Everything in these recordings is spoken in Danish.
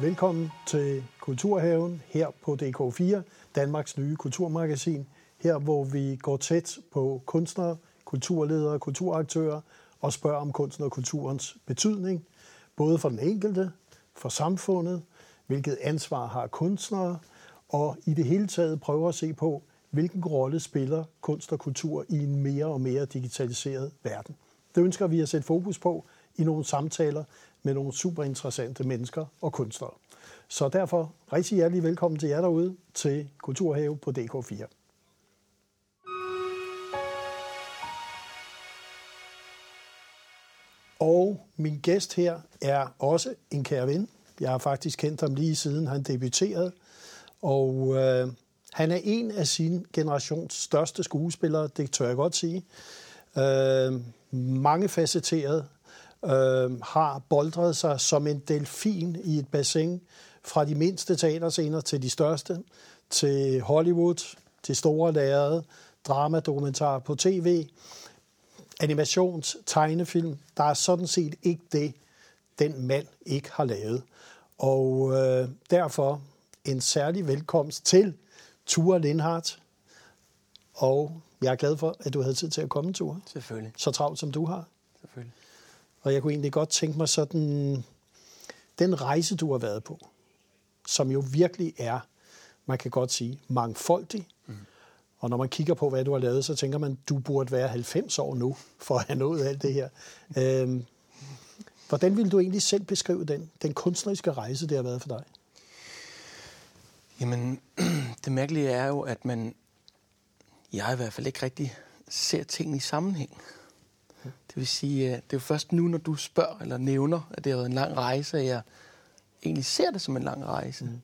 velkommen til Kulturhaven her på DK4, Danmarks nye kulturmagasin. Her hvor vi går tæt på kunstnere, kulturledere, kulturaktører og spørger om kunsten og kulturens betydning, både for den enkelte, for samfundet, hvilket ansvar har kunstnere, og i det hele taget prøver at se på, hvilken rolle spiller kunst og kultur i en mere og mere digitaliseret verden. Det ønsker vi at sætte fokus på i nogle samtaler med nogle super interessante mennesker og kunstnere. Så derfor rigtig hjertelig velkommen til jer derude til Kulturhave på DK4. Og min gæst her er også en kære ven. Jeg har faktisk kendt ham lige siden han debuterede. Og øh, han er en af sin generations største skuespillere, det tør jeg godt sige. Øh, mange facetteret, øh, har boldret sig som en delfin i et bassin, fra de mindste teaterscener til de største, til Hollywood, til store lærrede, dramadokumentar på tv, animations, tegnefilm. Der er sådan set ikke det, den mand ikke har lavet. Og øh, derfor en særlig velkomst til Ture Lindhardt. Og jeg er glad for, at du havde tid til at komme, Ture. Selvfølgelig. Så travlt som du har. Selvfølgelig. Og jeg kunne egentlig godt tænke mig sådan, den rejse, du har været på, som jo virkelig er, man kan godt sige, mangfoldig. Mm. Og når man kigger på, hvad du har lavet, så tænker man, du burde være 90 år nu, for at have nået alt det her. Øhm, hvordan vil du egentlig selv beskrive den, den kunstneriske rejse, det har været for dig? Jamen, det mærkelige er jo, at man, jeg i hvert fald ikke rigtig ser tingene i sammenhæng. Det vil sige, det er jo først nu, når du spørger eller nævner, at det har været en lang rejse, at jeg egentlig ser det som en lang rejse. Mm.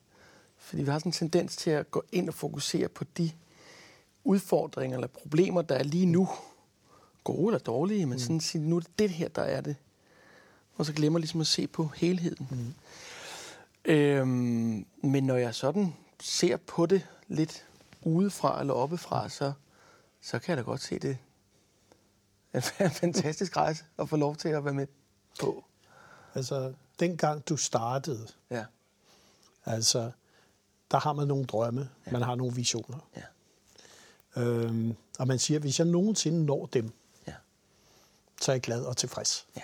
Fordi vi har sådan en tendens til at gå ind og fokusere på de udfordringer eller problemer, der er lige nu. Gode eller dårlige, men mm. sådan sige, nu er det det her, der er det. Og så glemmer ligesom at se på helheden. Mm. Øhm, men når jeg sådan ser på det lidt udefra eller oppefra, så, så kan jeg da godt se det en fantastisk rejse at få lov til at være med på. Altså, dengang du startede, Ja, altså, der har man nogle drømme, ja. man har nogle visioner. ja, Øhm, og man siger, hvis jeg nogensinde når dem, ja, så er jeg glad og tilfreds. ja.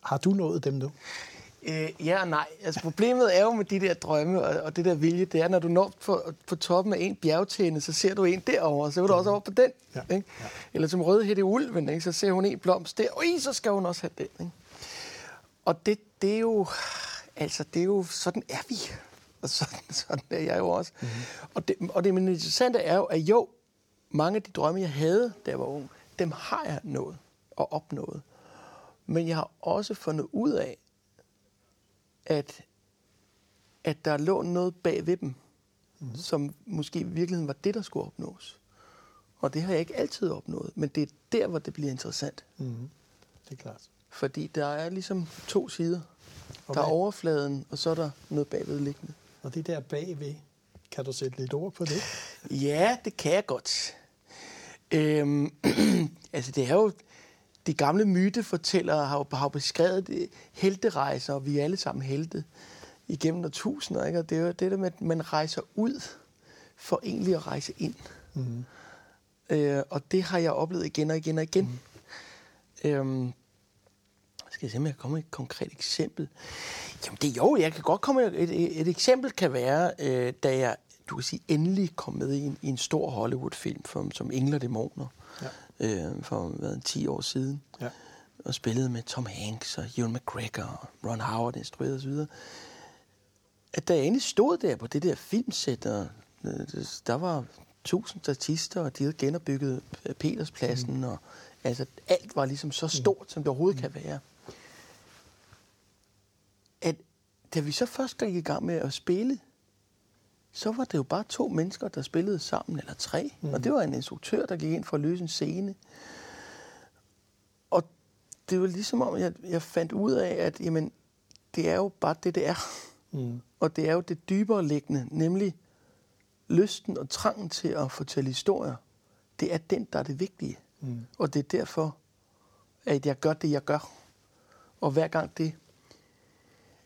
Har du nået dem nu? Øh, ja og nej. Altså, problemet er jo med de der drømme og, og det der vilje, det er, når du når på, på toppen af en bjergtæne, så ser du en derovre, så er du også over på den. Ja, Ikke? Eller som rødhætte ulven, ikke? så ser hun en blomst der, og så skal hun også have den. Ikke? Og det, det er jo, altså det er jo, sådan er vi. Og sådan, sådan er jeg jo også. Mm-hmm. Og, det, og det men det interessante er jo, at jo, mange af de drømme, jeg havde, da jeg var ung, dem har jeg nået og opnået. Men jeg har også fundet ud af, at, at der lå noget bag ved dem, mm. som måske i virkeligheden var det, der skulle opnås. Og det har jeg ikke altid opnået, men det er der, hvor det bliver interessant. Mm-hmm. Det er klart. Fordi der er ligesom to sider. Og Der er overfladen, og så er der noget bagvedliggende. Og det der bagved, kan du sætte lidt ord på det? Ja, det kan jeg godt. Øhm, altså, det er jo... De gamle mytefortællere har jo, har jo beskrevet det, helterejser, og vi er alle sammen helte igennem årtusinder. Ikke? Og det er jo det der med, at man rejser ud for egentlig at rejse ind. Mm-hmm. Øh, og det har jeg oplevet igen og igen og igen. Mm. Øhm, skal jeg se, om jeg kan komme med et konkret eksempel? Jamen det jo, jeg kan godt komme med et, et, et eksempel kan være, øh, da jeg, du kan sige, endelig kom med i en, i en stor Hollywood-film som, som Engler Dæmoner Ja. Øh, for hvad, 10 år siden. Ja. Og spillede med Tom Hanks og Ewan McGregor og Ron Howard instrueret osv. At da jeg endelig stod der på det der filmsæt, og øh, der var tusind statister, og de havde genopbygget øh, Peterspladsen, mm. og altså alt var ligesom så stort, som det overhovedet kan være. At da vi så først gik i gang med at spille, så var det jo bare to mennesker, der spillede sammen, eller tre. Mm. Og det var en instruktør, der gik ind for at løse en scene. Og det var ligesom om, jeg, jeg fandt ud af, at jamen, det er jo bare det, det er. Mm. Og det er jo det dybere liggende, nemlig lysten og trangen til at fortælle historier. Det er den, der er det vigtige. Mm. Og det er derfor, at jeg gør det, jeg gør. Og hver gang det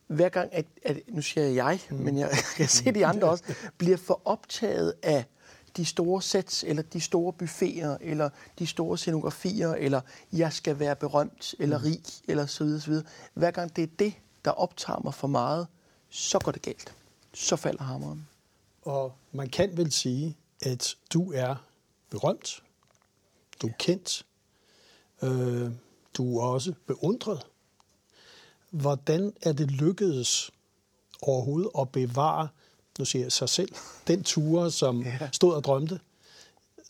hver gang, at, at nu siger jeg jeg, mm. men jeg kan se de andre også, bliver for optaget af de store sæts, eller de store buffeter, eller de store scenografier, eller jeg skal være berømt, eller rig, eller så videre, så videre. Hver gang det er det, der optager mig for meget, så går det galt. Så falder hammeren. Og man kan vel sige, at du er berømt, du er kendt, øh, du er også beundret. Hvordan er det lykkedes overhovedet at bevare, nu siger jeg sig selv, den ture, som ja. stod og drømte,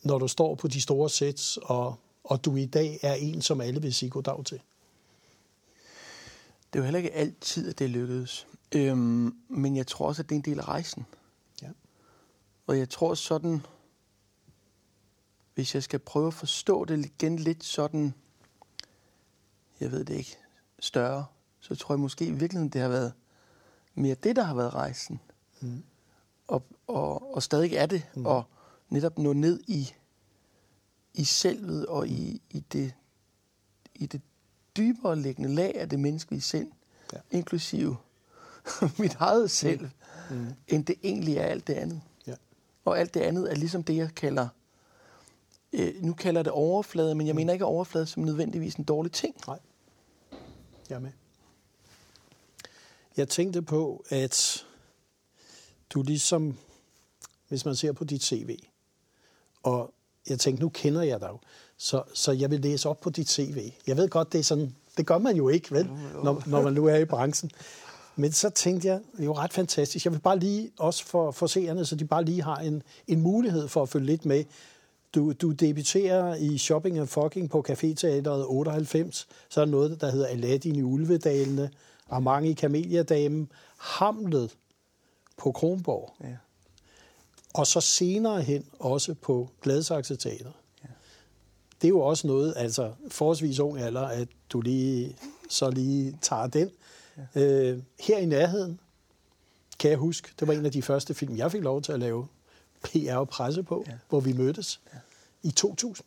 når du står på de store sæt, og, og du i dag er en, som alle vil sige goddag til? Det er jo heller ikke altid, at det lykkedes. Øhm, men jeg tror også, at det er en del af rejsen. Ja. Og jeg tror sådan, hvis jeg skal prøve at forstå det igen lidt sådan, jeg ved det ikke, større, så tror jeg måske i virkeligheden, det har været mere det, der har været rejsen. Mm. Og, og, og stadig er det, mm. og netop nå ned i, i selvet og i, i, det, i det dybere liggende lag af det menneskelige sind, ja. inklusive mit eget selv, mm. mm. end det egentlig er alt det andet. Ja. Og alt det andet er ligesom det, jeg kalder, øh, nu kalder det overflade, men jeg mm. mener ikke overflade som nødvendigvis en dårlig ting. Nej, jeg er med. Jeg tænkte på, at du ligesom, hvis man ser på dit CV, og jeg tænkte, nu kender jeg dig jo, så, så jeg vil læse op på dit CV. Jeg ved godt, det er sådan, det gør man jo ikke, vel, når, når man nu er i branchen. Men så tænkte jeg, det er jo ret fantastisk. Jeg vil bare lige, også for, for seerne, så de bare lige har en, en mulighed for at følge lidt med. Du, du debuterer i Shopping and Fucking på Café Teateret 98. Så er der noget, der hedder Aladdin i Ulvedalene, Amang i Kameliadamen, Hamlet på Kronborg. Ja. Og så senere hen også på Gladsaxe Teater. Ja. Det er jo også noget, altså forholdsvis ung alder, at du lige så lige tager den. Ja. Øh, her i nærheden, kan jeg huske, det var en af de første film, jeg fik lov til at lave PR og presse på, ja. hvor vi mødtes ja. i 2000.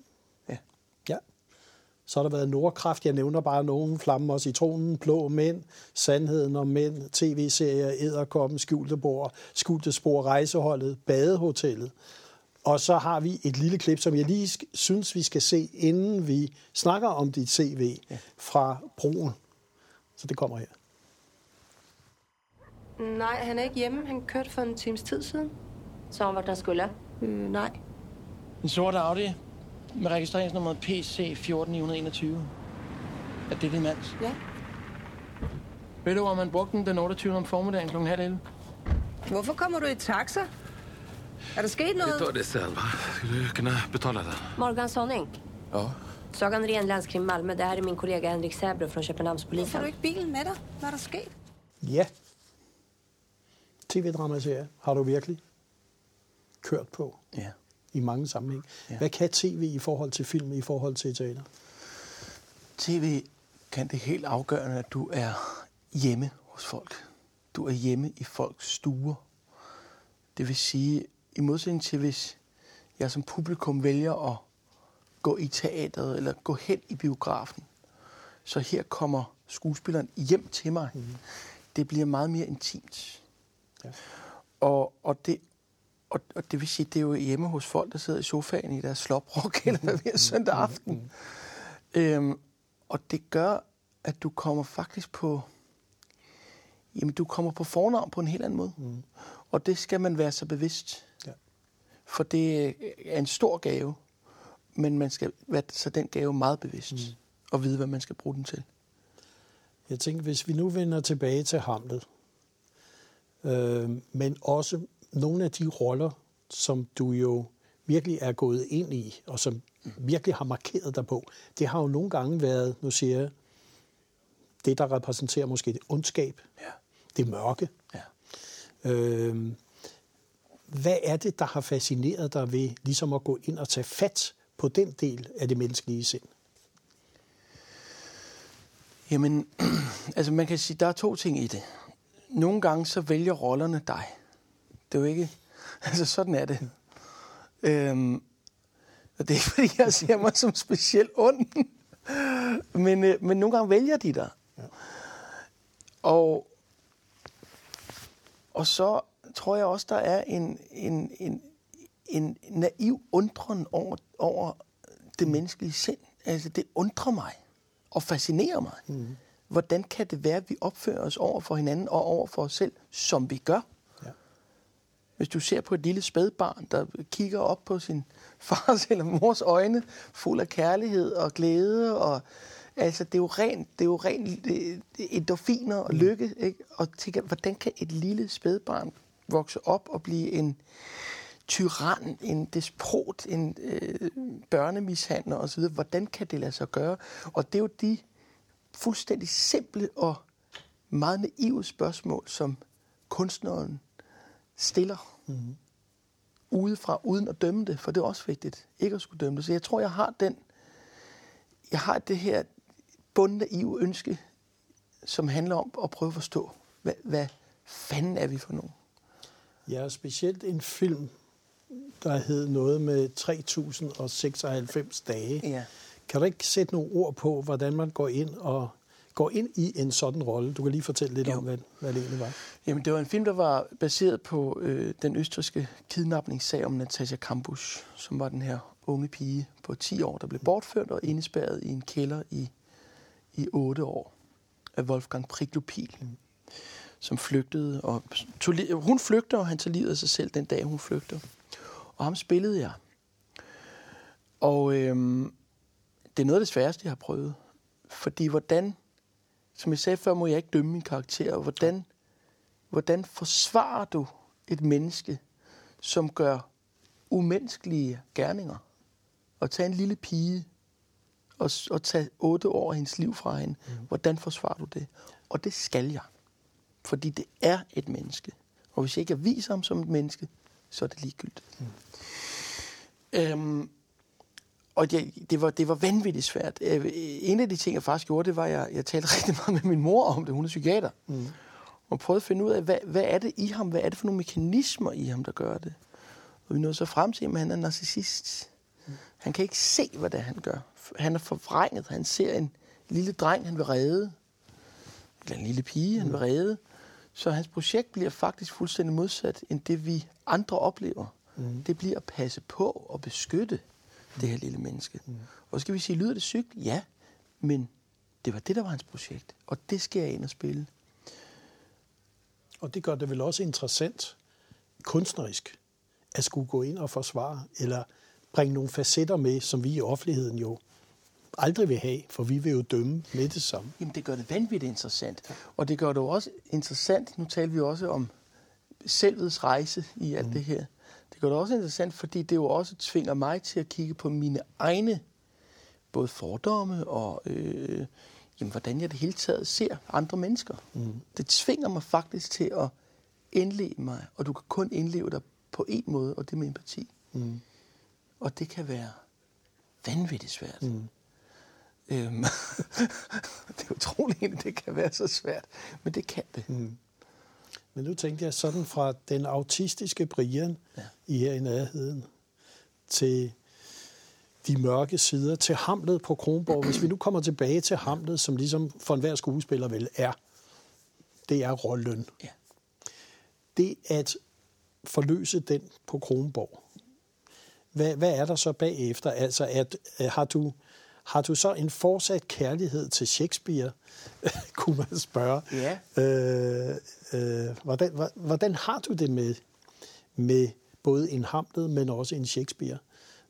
Så har der været Nordkraft, jeg nævner bare nogen, Flamme og Citronen, Blå Mænd, Sandheden om Mænd, tv-serier, Æderkoppen, Skjulte Bord, Skjulte Spor, Rejseholdet, Badehotellet. Og så har vi et lille klip, som jeg lige synes, vi skal se, inden vi snakker om dit CV fra broen. Så det kommer her. Nej, han er ikke hjemme. Han kørte for en times tid siden. Så han vart han skulle? Øh, nej. En sort Audi med registreringsnummeret PC 14921. Er det din mands? Ja. Ved du, om man brugte den den 28. om formiddagen kl. halv 11? Hvorfor kommer du i taxa? Er der sket noget? Vi tar det sen, va? Skulle du kunna betala det? Morgan Sonning. Ja. Sagan Ren, Länskrim Malmö. Det här är min kollega Henrik Säbro från Köpenhamnspolisen. du ikke bilen med dig? Hvad er der sket? Ja. TV-dramaserie har du virkelig kørt på Ja. I mange sammenhæng. Ja. Hvad kan tv i forhold til film, i forhold til teater? TV kan det helt afgørende, at du er hjemme hos folk. Du er hjemme i folks stuer. Det vil sige, i modsætning til hvis jeg som publikum vælger at gå i teateret eller gå hen i biografen, så her kommer skuespilleren hjem til mig. Mm. Det bliver meget mere intimt. Ja. Og, og, det, og, og det vil sige, det er jo hjemme hos folk, der sidder i sofaen i deres sloprok, eller hvad vi er søndag aften. Øhm, og det gør, at du kommer faktisk på... Jamen, du kommer på fornavn på en helt anden måde. Mm. Og det skal man være så bevidst. Ja. For det er en stor gave, men man skal være så den gave meget bevidst. Mm. Og vide, hvad man skal bruge den til. Jeg tænker, hvis vi nu vender tilbage til Hamlet, øh, men også nogle af de roller, som du jo virkelig er gået ind i, og som virkelig har markeret dig på, det har jo nogle gange været, nu siger jeg, det, der repræsenterer måske det ondskab, Ja. det mørke. Ja. Øh, hvad er det, der har fascineret dig ved ligesom at gå ind og tage fat på den del af det menneskelige sind? Jamen, altså man kan sige, der er to ting i det. Nogle gange så vælger rollerne dig. Det er jo ikke... Altså sådan er det. Øhm, og det er ikke, fordi jeg ser mig som specielt ond. men, øh, men nogle gange vælger de dig. Ja. Og, Og så tror jeg også, der er en, en, en, en naiv undren over, over det menneskelige sind. Altså, det undrer mig og fascinerer mig. Mm. Hvordan kan det være, at vi opfører os over for hinanden og over for os selv, som vi gør? Hvis du ser på et lille spædbarn, der kigger op på sin fars eller mors øjne, fuld af kærlighed og glæde, og altså, det er jo rent, det er jo rent det- endorfiner og lykke, ikke? Og tænker, hvordan kan et lille spædbarn vokse op og blive en tyran, en despot, en øh, børnemishandler osv. Hvordan kan det lade sig gøre? Og det er jo de fuldstændig simple og meget naive spørgsmål, som kunstneren stiller mm. udefra, uden at dømme det, for det er også vigtigt, ikke at skulle dømme det. Så jeg tror, jeg har den, jeg har det her bundnaive ønske, som handler om at prøve at forstå, hvad, hvad fanden er vi for nogen? Ja, specielt en film, der hed noget med 3096 dage. Ja. Kan du ikke sætte nogle ord på, hvordan man går ind og går ind i en sådan rolle? Du kan lige fortælle lidt Jo. om, hvad, hvad det egentlig var. Jamen, det var en film, der var baseret på øh, den østrigske kidnapningssag om Natasha Kampusch, som var den her unge pige på 10 år, der blev bortført og indespærret i en kælder i, i 8 år af Wolfgang Priklopil, som flygtede. Og tog, hun flygter, og han tager livet af sig selv den dag, hun flygter. Og ham spillede jeg. Og øhm, det er noget af det sværeste, jeg har prøvet. Fordi hvordan, som jeg sagde før, må jeg ikke dømme min karakter. Hvordan, hvordan forsvarer du et menneske, som gør umenneskelige gerninger? Og tage en lille pige og, og tage otte år af hendes liv fra hende. Mm. Hvordan forsvarer du det? Og det skal jeg. Fordi det er et menneske. Og hvis jeg ikke viser ham som et menneske, så er det ligegyldigt. Mm. Øhm, og det, det, var, det var vanvittigt svært. Øh, En af de ting, jeg faktisk gjorde, det var, at jeg, jeg talte rigtig meget med min mor om det. Hun er psykiater. Mm. Og prøvede at finde ud af, hvad, hvad er det i ham? Hvad er det for nogle mekanismer i ham, der gør det? Og vi nåede så frem til, at han er narcissist. Mm. Han kan ikke se, hvad det er, han gør. Han er forvrænget. Han ser en lille dreng, han vil redde. Eller en lille pige, han vil redde. Så hans projekt bliver faktisk fuldstændig modsat, end det vi andre oplever. Mm. Det bliver at passe på og beskytte det her lille menneske. Mm. Og så skal vi sige, lyder det sygt? Ja, men det var det, der var hans projekt. Og det skal jeg ind og spille. Og det gør det vel også interessant, kunstnerisk, at skulle gå ind og forsvare, eller bringe nogle facetter med, som vi i offentligheden jo aldrig vil have, for vi vil jo dømme med det samme. Jamen, det gør det vanvittigt interessant. Og det gør det jo også interessant, nu taler vi også om selvets rejse i alt mm. det her. Det gør det også interessant, fordi det jo også tvinger mig til at kigge på mine egne både fordomme og øh, jamen, hvordan jeg det hele taget ser andre mennesker. Mm. Det tvinger mig faktisk til at indleve mig, og du kan kun indleve dig på en måde, og det er med empati. Mm. Og det kan være vanvittigt svært. Mm. Øhm, det er utroligt, egentlig, det kan være så svært, men det kan det. Mm. Men nu tænkte jeg sådan fra den autistiske Brian ja. i her i nærheden til de mørke sider, til Hamlet på Kronborg. Hvis vi nu kommer tilbage til Hamlet, som ligesom for enhver skuespiller vel er, det er rollen. Ja. Det at forløse den på Kronborg, hvad, hvad er der så bagefter? Altså, at, at har, du, har du så en fortsat kærlighed til Shakespeare, kunne man spørge. Ja. Øh, øh, hvordan, hvordan har du det med, med både en Hamlet, men også en Shakespeare,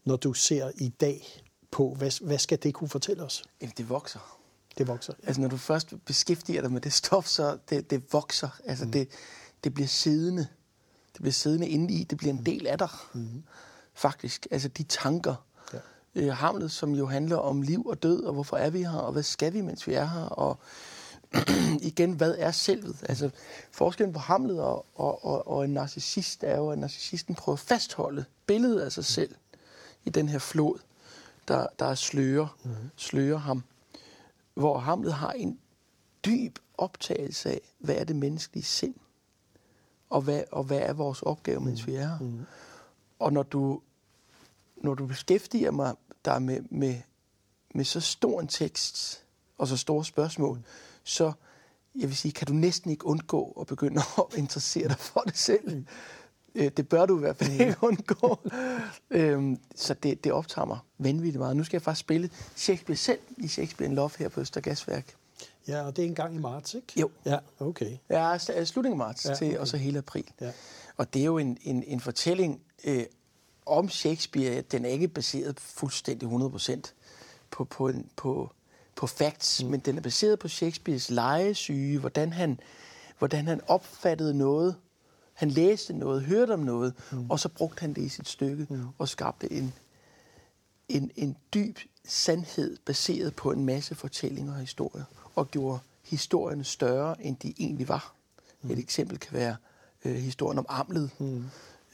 når du ser i dag på, hvad, hvad skal det kunne fortælle os? Jamen, det vokser. Det vokser. Altså, når du først beskæftiger dig med det stof, så det, det vokser. Altså, mm. det, det bliver siddende. Det bliver siddende inde i. Det bliver en del af dig. Mm. Faktisk. Altså, de tanker. Ja. Øh, Hamlet, som jo handler om liv og død, og hvorfor er vi her, og hvad skal vi, mens vi er her, og igen, hvad er selvet? Altså, forskellen på Hamlet og, og, og, og en narcissist er jo, at narcissisten prøver at fastholde billedet af sig selv i den her flod, der, der slører, mm-hmm. slører ham. Hvor Hamlet har en dyb optagelse af, hvad er det menneskelige sind? Og hvad, og hvad er vores opgave, mens vi er her? Mm. Og når du, når du beskæftiger mig der med, med, med så stor en tekst og så store spørgsmål, så jeg vil sige, kan du næsten ikke undgå at begynde at interessere dig for det selv. Øh, Det bør du i hvert fald ikke undgå. øhm, så det, det optager mig vanvittigt meget. Nu skal jeg faktisk spille Shakespeare selv i Shakespeare in Love her på Østergasværk. Ja, og det er en gang i marts, ikke? Jo. Ja, okay. Ja, øh, slutningen af marts Ja, ja, til, okay. og så hele april. Ja. Og det er jo en, en, en fortælling øh, om Shakespeare. Den er ikke baseret fuldstændig 100% på, på, en, på, på facts, mm. men den er baseret på Shakespeares legesyge, hvordan han, hvordan han opfattede noget, han læste noget, hørte om noget, mm. og så brugte han det i sit stykke mm. og skabte en, en, en dyb sandhed baseret på en masse fortællinger og historier, og gjorde historierne større, end de egentlig var. Mm. Et eksempel kan være øh, historien om Amlet, mm.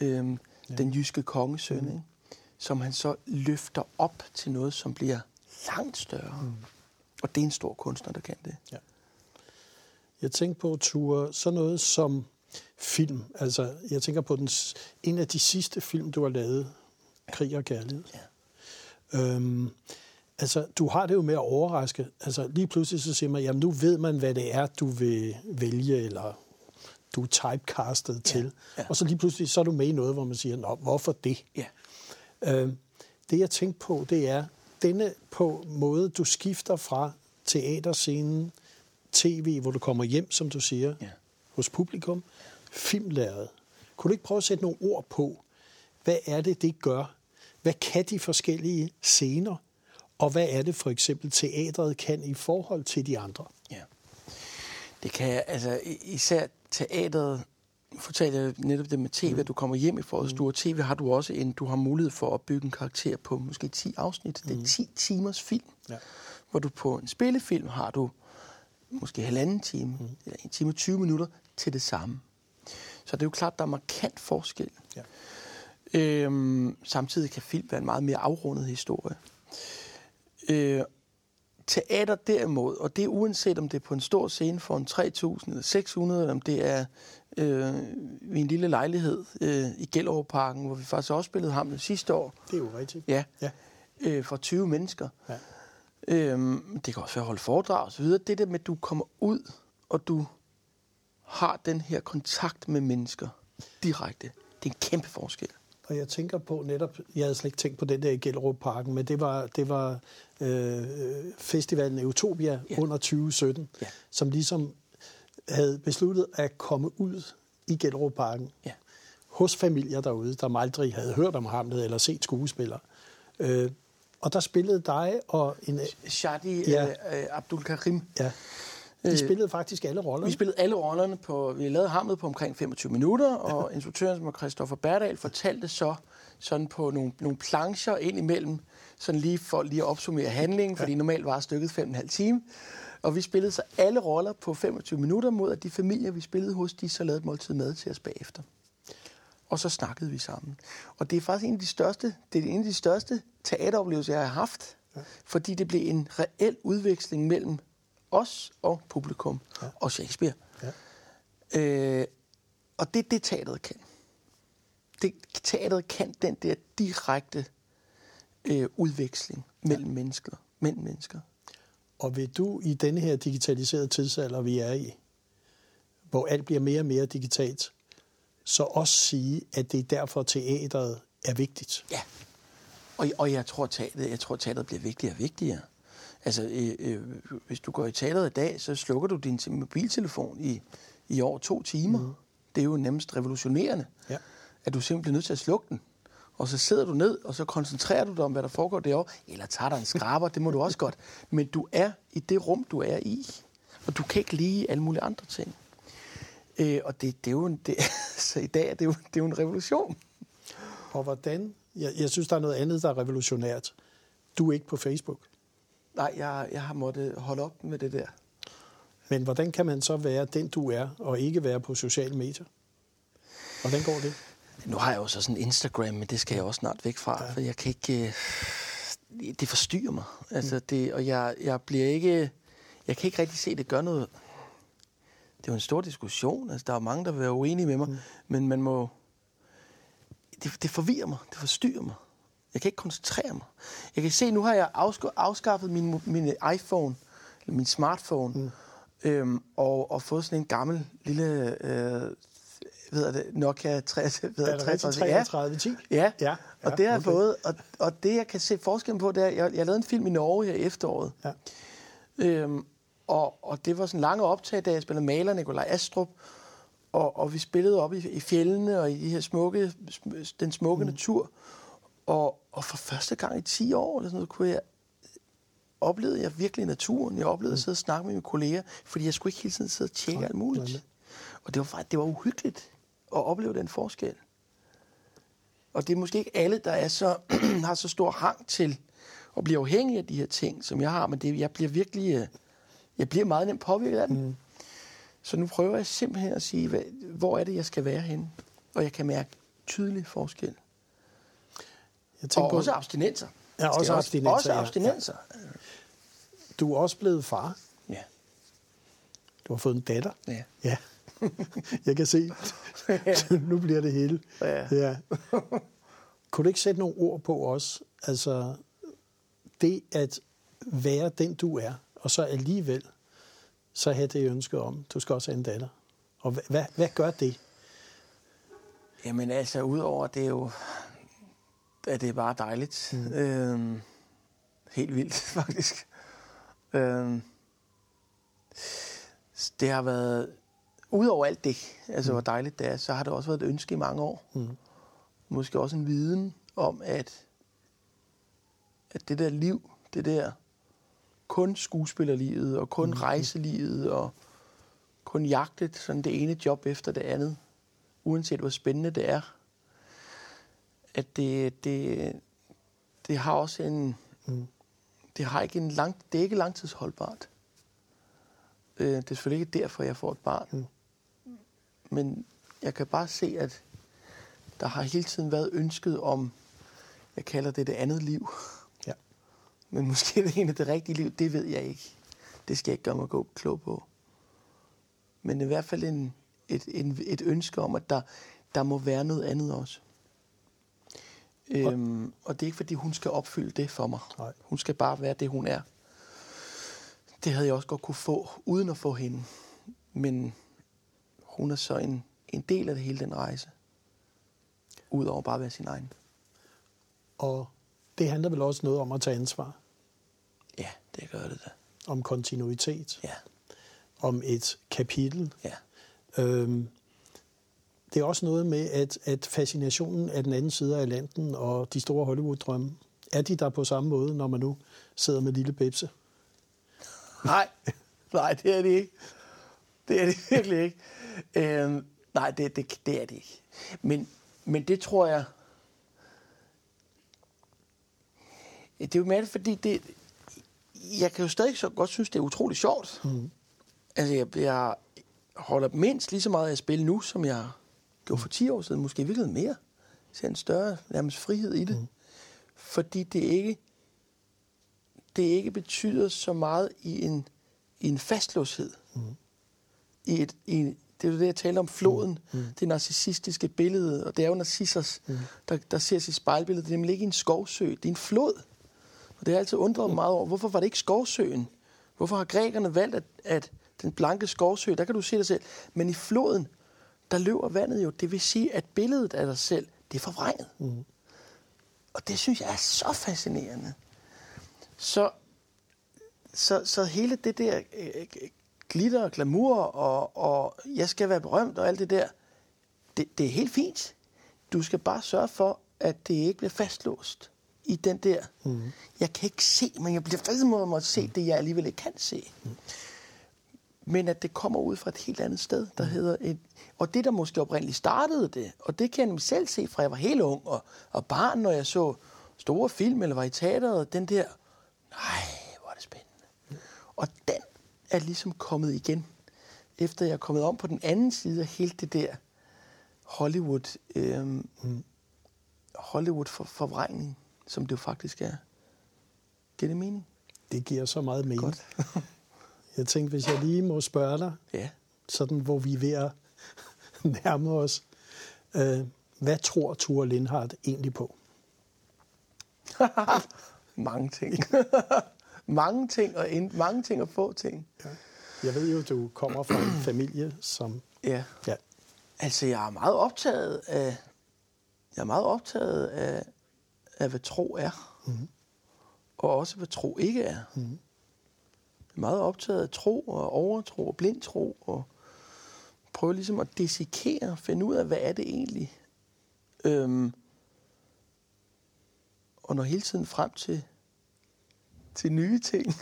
øhm, ja. den jyske kongesøn, mm. ikke? som han så løfter op til noget, som bliver langt større. Mm. Og det er en stor kunstner, der kan det. Ja. Jeg tænker på, Ture, sådan noget som film. Altså, jeg tænker på den, en af de sidste film, du har lavet, Krig og Kærlighed. Ja. Øhm, altså, du har det jo med at overraske. Altså, lige pludselig så siger man, jamen nu ved man, hvad det er, du vil vælge, eller du er typecastet ja. til. ja. Og så lige pludselig, så er du med i noget, hvor man siger, Nå, hvorfor det? Ja. Øh, det jeg tænkte på, det er denne på måde, du skifter fra teaterscenen, tv, hvor du kommer hjem, som du siger, Ja. hos publikum, filmlæret. Kunne du ikke prøve at sætte nogle ord på, hvad er det, det gør? Hvad kan de forskellige scener? Og hvad er det for eksempel, teatret kan i forhold til de andre? Ja. Det kan altså især teateret, nu fortalte jeg netop det med tv, mm. at du kommer hjem i forhold til store tv, har du også en, du har mulighed for at bygge en karakter på måske 10 afsnit. Det er 10 timers film, Ja. hvor du på en spillefilm har du måske halvanden time, mm. eller en time og 20 minutter til det samme. Så det er jo klart, der er markant forskel. Ja. Øhm, samtidig kan film være en meget mere afrundet historie. Øh, teater derimod, og det er uanset om det er på en stor scene for en 3.000 eller 600, eller om det er øh, i en lille lejlighed øh, i Gellerup-parken, hvor vi faktisk også spillede ham sidste år. Det er jo rigtigt. Ja. Ja. Øh, for 20 mennesker. Ja. Øhm, det kan også være at holde foredrag og så videre. Det der med, at du kommer ud, og du har den her kontakt med mennesker direkte. Det er en kæmpe forskel. Og jeg tænker på netop, jeg havde slet ikke tænkt på den der i Gellerup Parken, men det var, det var øh, festivalen Utopia Ja. under 2017, Ja. som ligesom havde besluttet at komme ud i Gellerup Parken Ja. hos familier derude, der aldrig havde hørt om Hamlet eller set skuespillere. Øh, og der spillede dig og en... Shadi Ja. ja. øh, Abdul Karim. Ja, de spillede faktisk alle roller. Vi spillede alle rollerne på, vi lavede hammet på omkring 25 minutter, og instruktøren, som Christoffer Berdal, fortalte så sådan på nogle, nogle plancher ind imellem, sådan lige for lige at opsummere handlingen, fordi normalt var stykket 5,5 time. Og vi spillede så alle roller på 25 minutter, mod at de familier, vi spillede hos, de så lavede et måltid mad til os bagefter. Og så snakkede vi sammen. Og det er faktisk en af de største, det er en af de største teateroplevelser, jeg har haft. Ja. Fordi det blev en reel udveksling mellem os og publikum ja. og Shakespeare. Ja. Øh, og det er det, teateret kan. Det, teateret kan den der direkte øh, udveksling mellem mennesker. Mellem mennesker. Og vil du i denne her digitaliserede tidsalder, vi er i, hvor alt bliver mere og mere digitalt, så også sige, at det er derfor, teateret er vigtigt? Ja. Og, og jeg tror, teateret, jeg tror, teateret bliver vigtigere og vigtigere. Altså, øh, øh, hvis du går i teateret i dag, så slukker du din te- mobiltelefon i, i over to timer. Mm. Det er jo nærmest revolutionerende, Ja. at du simpelthen bliver nødt til at slukke den. Og så sidder du ned, og så koncentrerer du dig om, hvad der foregår derovre. Eller tager dig en skraber, det må du også godt. Men du er i det rum, du er i. Og du kan ikke lide alle mulige andre ting. Øh, og det, det er jo en, det, så i dag er det jo, det er jo en revolution. Og hvordan? Jeg, jeg synes, der er noget andet, der er revolutionært. Du er ikke på Facebook. Nej, jeg, jeg har måttet holde op med det der. Men hvordan kan man så være den, du er, og ikke være på sociale medier? Hvordan går det? Nu har jeg jo så sådan Instagram, men det skal jeg også snart væk fra, ja. for jeg kan ikke... øh, Det forstyrrer mig. Altså det, og jeg, jeg bliver ikke... Jeg kan ikke rigtig se, at det gør noget... Det er jo en stor diskussion. Altså, der er mange, der vil være uenige med mig, mm. men man må... Det, det forvirrer mig. Det forstyrrer mig. Jeg kan ikke koncentrere mig. Jeg kan se, nu har jeg afsk- afskaffet min, min iPhone, eller min smartphone, mm. Øhm, og, og fået sådan en gammel lille øh, ved det, Nokia 60, ved Er jeg, det rigtigt? 3310? Ja, Ja, og ja, det har jeg okay. fået. Og, og det, jeg kan se forskellen på, det er, jeg, jeg lavede en film i Norge her i efteråret. Ja. Øhm, og, og det var sådan lange optag, da jeg spillede maler Nikolaj Astrup. Og, og vi spillede op i, i fjellene og i de her smukke, sm- den smukke mm. natur. Og, og for første gang i 10 år, eller sådan noget, kunne jeg oplevede jeg virkelig naturen. Jeg oplevede at sidde og snakke med mine kolleger, fordi jeg skulle ikke hele tiden sidde og tjekke alt muligt. Og det var det var uhyggeligt at opleve den forskel. Og det er måske ikke alle, der er så, har så stor hang til at blive afhængig af de her ting, som jeg har, men det, jeg bliver virkelig øh, jeg bliver meget nemt påvirket af dem. Mm. Så nu prøver jeg simpelthen at sige, hvad, hvor er det, jeg skal være henne? Og jeg kan mærke tydelig forskel. Jeg tænker Og på, også abstinenser. Ja, også er abstinenser, Også ja. abstinenser. du er også blevet far. Ja. Du har fået en datter. ja. Ja. Jeg kan se. nu bliver det hele. Ja. ja. Kunne du ikke sætte nogle ord på os? Altså, det at være den, du er, og så alligevel så have det ønske om, du skal også have en datter. Og hvad, hvad, hvad gør det? Jamen altså, udover det er jo, at det er bare dejligt. Mm. Øhm, helt vildt, faktisk. Øhm, det har været, udover alt det, altså hvor dejligt det er, så har det også været et ønske i mange år. Mm. Måske også en viden om, at, at det der liv, det der kun skuespillerlivet, og kun mm. rejselivet, og kun jagtet sådan det ene job efter det andet, uanset hvor spændende det er, at det, det, det har også en... Mm. Det har ikke en lang, det er ikke langtidsholdbart. Øh, det er selvfølgelig ikke derfor, jeg får et barn. Mm. Men jeg kan bare se, at der har hele tiden været ønsket om, jeg kalder det det andet liv. Ja. Men måske det ene det rigtige liv, det ved jeg ikke. Det skal jeg ikke gøre mig gå klog på. Men i hvert fald en, et, en, et ønske om, at der, der må være noget andet også. Øhm, og det er ikke, fordi hun skal opfylde det for mig. Nej. Hun skal bare være det, hun er. Det havde jeg også godt kunne få, uden at få hende. Men hun er så en, en del af det hele den rejse. Udover bare at være sin egen. Og det handler vel også noget om at tage ansvar, Ja, det gør det da. om kontinuitet, Ja, om et kapitel. ja. Øhm, det er også noget med, at, at fascinationen af den anden side af Atlanten og de store Hollywood-drømme, er de der på samme måde, når man nu sidder med lille Bebse? Nej, nej, det er det ikke. Det er det virkelig ikke. Øhm, nej, det, det, det er det ikke. Men, men det tror jeg... Det er jo mere, fordi det, jeg kan jo stadig så godt synes, det er utrolig sjovt. Mm. Altså, jeg, jeg holder mindst lige så meget af at spille nu, som jeg gjorde for 10 år siden. Måske virkelig mere. Ser en større nærmest frihed i det. Mm. Fordi det ikke, det ikke betyder så meget i en, i en fastlåshed. Mm. I et, i, det er jo det, jeg talte om, floden. Mm. Det narcissistiske billede, og det er jo Narcissus, mm. der, der ser sit spejlbillede. Det er nemlig ikke en skovsø, det er en flod. Og det har jeg altid undret mig meget over. Hvorfor var det ikke skovsøen? Hvorfor har grækerne valgt, at, at den blanke skovsø, der kan du se dig selv. Men i floden, der løber vandet jo. Det vil sige, at billedet af dig selv, det er forvrænget. Mm. Og det synes jeg er så fascinerende. Så, så, så hele det der øh, glitter og glamour, og, og jeg skal være berømt og alt det der, det, det er helt fint. Du skal bare sørge for, at det ikke bliver fastlåst i den der. Mm. Jeg kan ikke se, men jeg bliver fast med at se det, jeg alligevel ikke kan se. Mm. Men at det kommer ud fra et helt andet sted, der mm. hedder et... Og det, der måske oprindeligt startede det, og det kan jeg nemlig selv se, fra jeg var helt ung og, og barn, når jeg så store film eller var i teateret, den der, nej, hvor er det spændende. Mm. Og den er ligesom kommet igen, efter jeg er kommet om på den anden side af hele det der Hollywood, øhm, mm. Hollywood for, forvrængning, som det jo faktisk er. Giver det mening? Det giver så meget mening. Godt. Jeg tænkte, hvis jeg lige må spørge dig, Ja. sådan hvor vi er ved at nærme os. Øh, hvad tror Tore Lindhardt egentlig på? mange ting. mange ting og ind, mange ting og få ting. Ja. Jeg ved jo, du kommer fra en familie, som... Ja. Ja, Altså, jeg er meget optaget af, jeg er meget optaget af, af hvad tro er. Mm. Og også, hvad tro ikke er. Mm. Meget optaget af tro og overtro og blindtro. Og prøve ligesom at dissekere, finde ud af, hvad er det egentlig. Øhm, og når hele tiden frem til, til nye ting.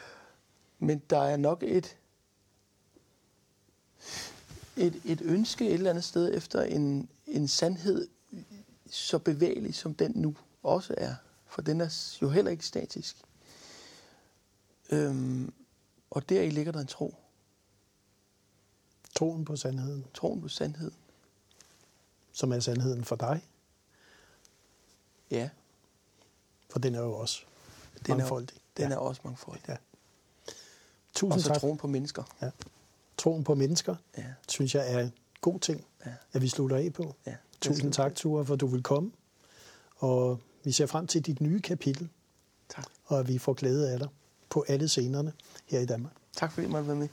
Men der er nok et, et, et ønske et eller andet sted efter en, en sandhed så bevægelig, som den nu også er. For den er jo heller ikke statisk. Øhm, og deri ligger der en tro. troen på sandheden, Troen på sandhed. som er sandheden for dig, Ja, for den er jo også den, er, mangfoldig. den ja. er også mangfoldig. Ja. Og Tusind så tak. troen på mennesker. Ja. Troen på mennesker, Ja, synes jeg er en god ting, ja, at vi slutter af på. ja. Tusind tak, Ture, for at du vil komme. Og vi ser frem til dit nye kapitel, Tak. og at vi får glæde af dig på alle scenerne her i Danmark. Tak fordi I måtte være med.